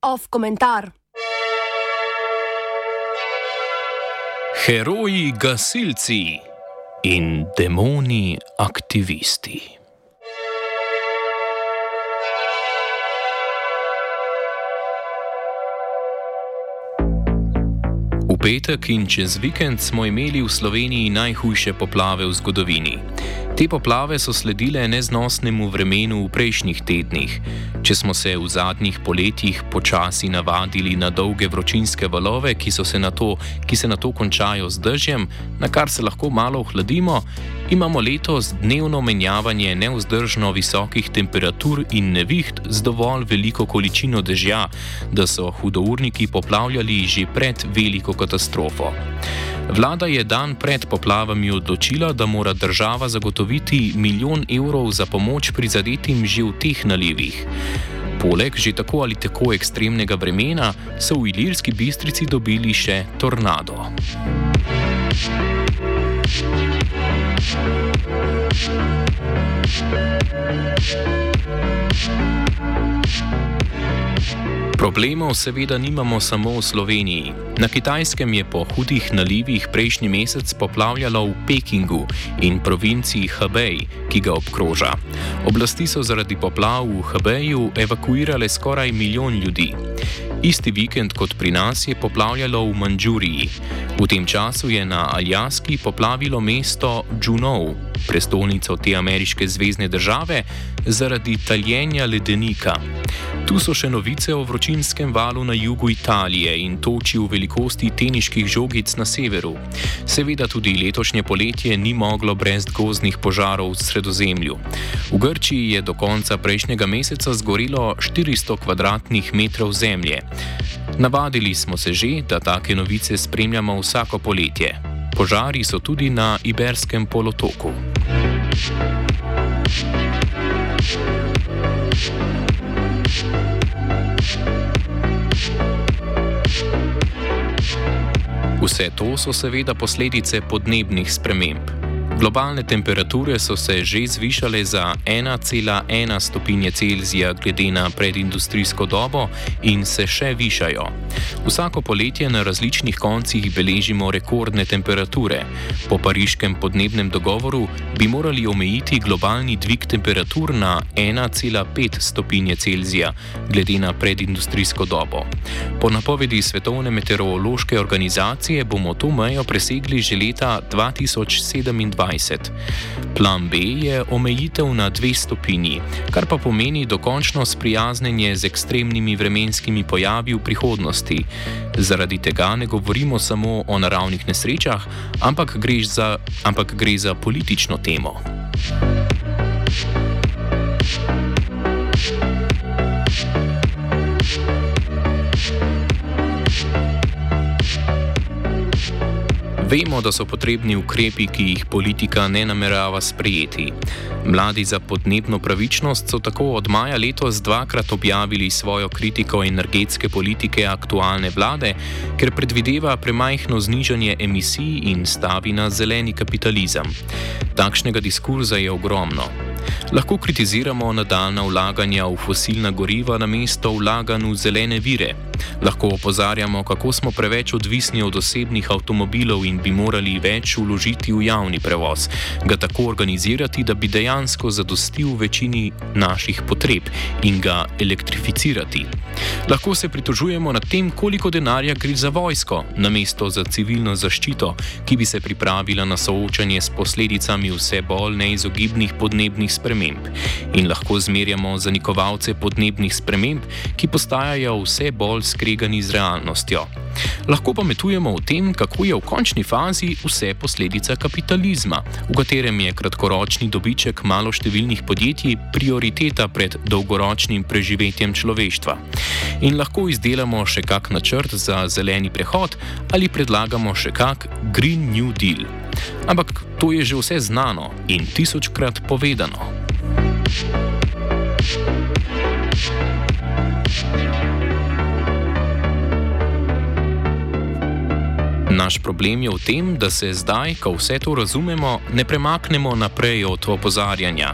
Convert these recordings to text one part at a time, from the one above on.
Off komentar. Heroji gasilci in demoni aktivisti. Petek in čez vikend smo imeli v Sloveniji najhujše poplave v zgodovini. Te poplave so sledile neznosnemu vremenu v prejšnjih tednih. Če smo se v zadnjih poletjih počasi navadili na dolge vročinske valove, ki se na to, ki se na to končajo z dežjem, na kar se lahko malo ohladimo, imamo letos dnevno menjavanje neuzdržno visokih temperatur in neviht z dovolj veliko količino dežja, da so hudourniki poplavljali že pred veliko katastrofo. Vlada je dan pred poplavami odločila, da mora država zagotoviti milijon evrov za pomoč prizadetim že v teh nalivih. Poleg že tako ali tako ekstremnega vremena so v Ilirski bistrici dobili še tornado. Problemov seveda nimamo samo v Sloveniji. Na kitajskem je po hudih nalivih prejšnji mesec poplavljalo v Pekingu in provinciji Hebei, ki ga obkroža. Oblasti so zaradi poplav v Hebeju evakuirale skoraj milijon ljudi. Isti vikend kot pri nas je poplavljalo v Mandžuriji. V tem času je na Aljaski poplavilo mesto Juneau, prestolnico te ameriške zvezdne države, zaradi taljenja ledenika. Tu so še novice o vročinskem valu na jugu Italije in toči v velikosti teniških žogic na severu. Seveda tudi letošnje poletje ni moglo brez gozdnih požarov v sredozemlju. V Grčiji je do konca prejšnjega meseca zgorilo 400 km2 zemlje. Navadili smo se že, da take novice spremljamo vsako poletje. Požari so tudi na Iberskem polotoku. Vse to so seveda posledice podnebnih sprememb. Globalne temperature so se že zvišale za 1,1 stopinje Celzija glede na predindustrijsko dobo in se še višajo. Vsako poletje na različnih koncih beležimo rekordne temperature. Po pariškem podnebnem dogovoru bi morali omejiti globalni dvig temperatur na 1,5 stopinje Celzija glede na predindustrijsko dobo. Po napovedi Svetovne meteorološke organizacije bomo to mejo presegli že leta 2027. 2020. Plan B je omejitev na dve stopinji, kar pa pomeni dokončno sprijaznjenje z ekstremnimi vremenskimi pojavi v prihodnosti. Zaradi tega ne govorimo samo o naravnih nesrečah, ampak gre za, ampak gre za politično temo. Vemo, da so potrebni ukrepi, ki jih politika ne namerava sprejeti. Mladi za podnebno pravičnost so tako od maja letos dvakrat objavili svojo kritiko energetske politike aktualne vlade, ker predvideva premajhno znižanje emisij in stavi na zeleni kapitalizem. Takšnega diskurza je ogromno. Lahko kritiziramo nadaljna vlaganja v fosilna goriva na mesto vlaganj v zelene vire. Lahko opozarjamo, kako smo preveč odvisni od osebnih avtomobilov in bi morali več vložiti v javni prevoz, ga tako organizirati, da bi dejansko zadostil večini naših potreb in ga elektrificirati. Lahko se pritožujemo nad tem, koliko denarja gre za vojsko, namesto za civilno zaščito, ki bi se pripravila na soočanje s posledicami vse bolj neizogibnih podnebnih sprememb. In lahko zmerjamo zanikovalce podnebnih sprememb, ki postajajo vse bolj skregani z realnostjo. Lahko pa metujemo o tem, kako je v končni fazi vse posledica kapitalizma, v katerem je kratkoročni dobiček maloštevilnih podjetij prioriteta pred dolgoročnim preživetjem človeštva. In lahko izdelamo še kak načrt za zeleni prehod ali predlagamo še kak Green New Deal. Ampak to je že vse znano in tisočkrat povedano. Naš problem je v tem, da se zdaj, ko vse to razumemo, ne premaknemo naprej od opozarjanja.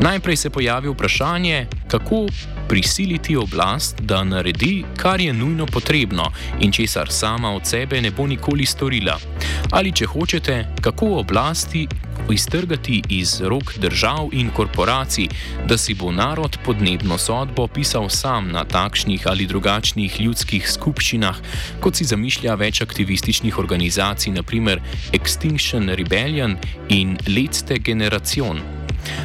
Najprej se pojavi vprašanje, kako prisiliti oblast, da naredi, kar je nujno potrebno in česar sama od sebe ne bo nikoli storila. Ali če hočete, kako oblasti iztrgati iz rok držav in korporacij, da si bo narod podnebno sodbo pisal sam na takšnih ali drugačnih ljudskih skupščinah, kot si zamišlja več aktivističnih organizacij, naprimer Extinction Rebellion in Letste Generation.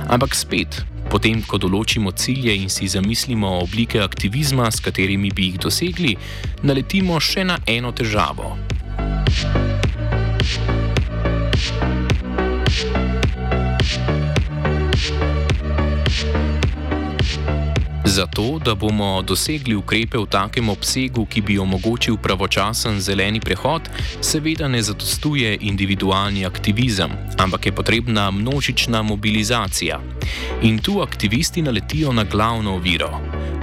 Ampak spet, potem, ko določimo cilje in si zamislimo oblike aktivizma, s katerimi bi jih dosegli, naletimo še na eno težavo. Zato, da bomo dosegli ukrepe v takem obsegu, ki bi omogočil pravočasen zeleni prehod, seveda ne zadostuje individualni aktivizem, ampak je potrebna množična mobilizacija. In tu aktivisti naletijo na glavno oviro: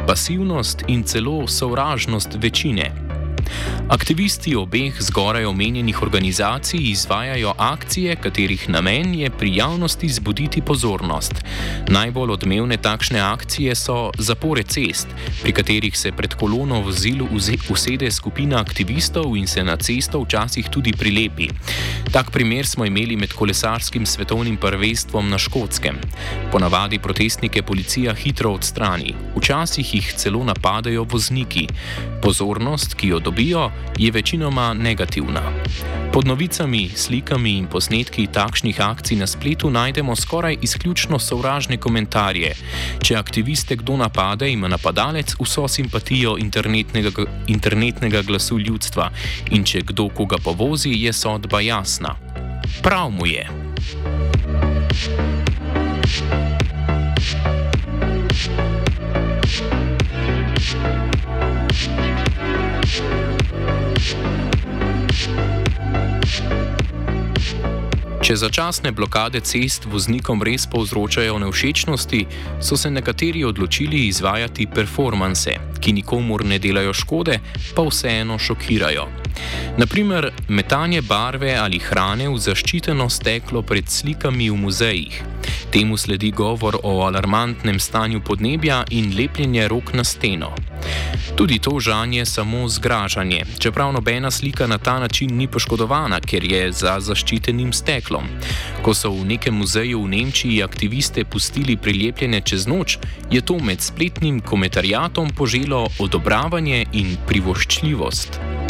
pasivnost in celo sovražnost večine. Aktivisti obeh zgoraj omenjenih organizacij izvajajo akcije, katerih namen je pri javnosti zbuditi pozornost. Najbolj odmevne takšne akcije so zapore cest, pri katerih se pred kolono vozil usede skupina aktivistov in se na cesto včasih tudi prilepi. Tak primer smo imeli med kolesarskim svetovnim prvestvom na Škotskem. Ponavadi protestnike policija hitro odstrani, včasih jih celo napadajo vozniki. Pozornost, ki jo dobijo, je večinoma negativna. Pod novicami, slikami in posnetki takšnih akcij na spletu najdemo skoraj izključno sovražne komentarje. Če aktiviste kdo napade, ima napadalec vso simpatijo internetnega, internetnega glasu ljudstva in če kdo koga povozi, je sodba jasna. Prav mu je. Če začasne blokade cest voznikom res povzročajo nevšečnosti, so se nekateri odločili izvajati performanse, ki nikomur ne delajo škode, pa vseeno šokirajo. Naprimer, metanje barve ali hrane v zaščiteno steklo pred slikami v muzejih. Temu sledi govor o alarmantnem stanju podnebja in lepljenje rok na steno. Tudi to žanje samo zgražanje, čeprav nobena slika na ta način ni poškodovana, ker je za zaščitenim steklom. Ko so v nekem muzeju v Nemčiji aktiviste pustili prilepljene čez noč, je to med spletnim komentarjatom poželo odobravanje in privoščljivost.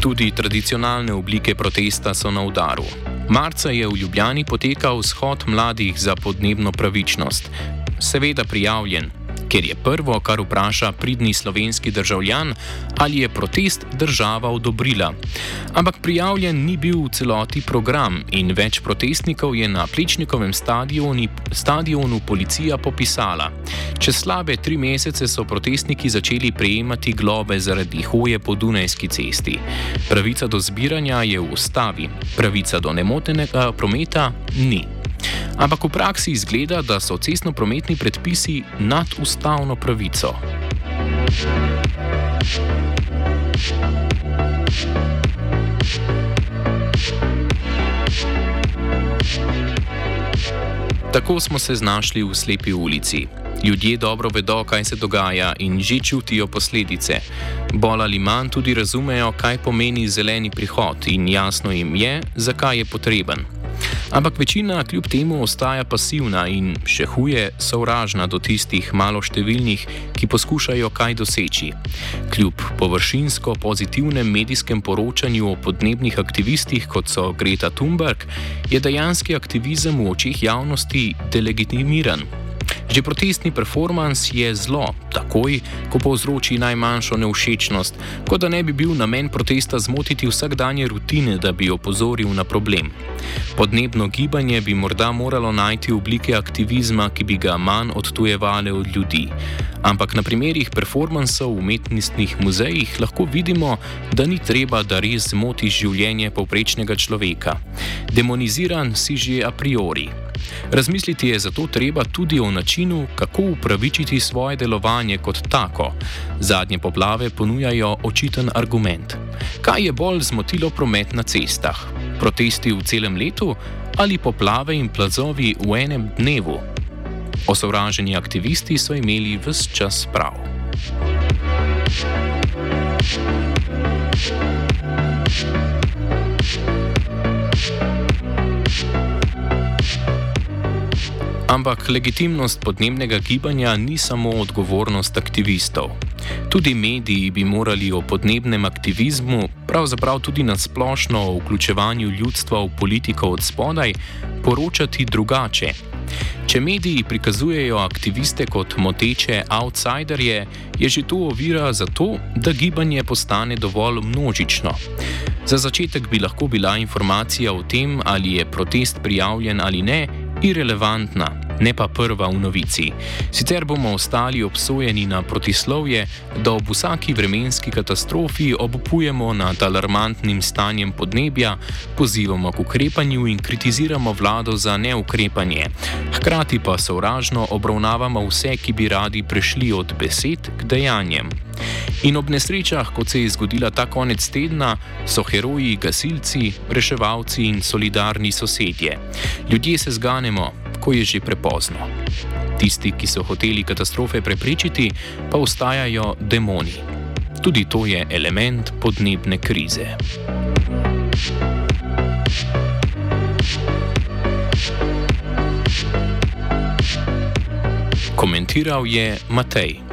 Tudi tradicionalne oblike protesta so na udaru. Marca je v Ljubljani potekal shod mladih za podnebno pravičnost. Seveda prijavljen, ker je prvo, kar vpraša pridni slovenski državljan, ali je protest država odobrila. Ampak prijavljen ni bil v celoti program in več protestnikov je na Plečnikovem stadionu, stadionu policija popisala. Čez slabe tri mesece so protestniki začeli prejemati globe zaradi hoje po Dunajski cesti. Pravica do zbiranja je v ustavi, pravica do nemotenega prometa ni. Ampak v praksi izgleda, da so cestno-prometni predpisi nad ustavno pravico. Tako smo se znašli v slepi ulici. Ljudje dobro vedo, kaj se dogaja in že čutijo posledice. Bolj ali manj tudi razumejo, kaj pomeni zeleni prihod in jasno jim je, zakaj je potreben. Ampak večina kljub temu ostaja pasivna in še huje sovražna do tistih maloštevilnih, ki poskušajo kaj doseči. Kljub površinsko pozitivnem medijskem poročanju o podnebnih aktivistih, kot so Greta Thunberg, je dejanski aktivizem v očih javnosti delegitimiran. Že protestni performance je zlo, takoj, ko povzroči najmanjšo neušečnost, kot da ne bi bil namen protesta zmotiti vsakdanje rutine, da bi opozoril na problem. Podnebno gibanje bi morda moralo najti oblike aktivizma, ki bi ga manj odtujevale od ljudi. Ampak na primerih performansov v umetnostnih muzejih lahko vidimo, da ni treba, da res zmoti življenje povprečnega človeka. Demoniziran si že a priori. Razmisliti je zato treba tudi o načinu, kako upravičiti svoje delovanje kot tako. Zadnje poplave ponujajo očiten argument. Kaj je bolj zmotilo promet na cestah? Protesti v celem letu ali poplave in plazovi v enem dnevu? Osovraženi aktivisti so imeli vse čas prav. Ampak legitimnost podnebnega gibanja ni samo odgovornost aktivistov. Tudi mediji bi morali o podnebnem aktivizmu, pravzaprav tudi na splošno o vključevanju ljudstva v politiko od spodaj, poročati drugače. Če mediji prikazujejo aktiviste kot moteče outsiderje, je že to ovira za to, da gibanje postane dovolj množično. Za začetek bi lahko bila informacija o tem, ali je protest prijavljen ali ne, irrelevantna ne pa prva v novici. Sicer bomo ostali obsojeni na protislovje, da ob vsaki vremenski katastrofi obupujemo nad alarmantnim stanjem podnebja, pozivamo k ukrepanju in kritiziramo vlado za neukrepanje. Hkrati pa sovražno obravnavamo vse, ki bi radi prešli od besed k dejanjem. In ob nesrečah, kot se je zgodila ta konec tedna, so heroji, gasilci, reševalci in solidarni sosedje. Ljudje se zganemo, ko je že prepozno. Tisti, ki so hoteli katastrofe preprečiti, pa ostajajo demoni. Tudi to je element podnebne krize. Komentiral je Matej.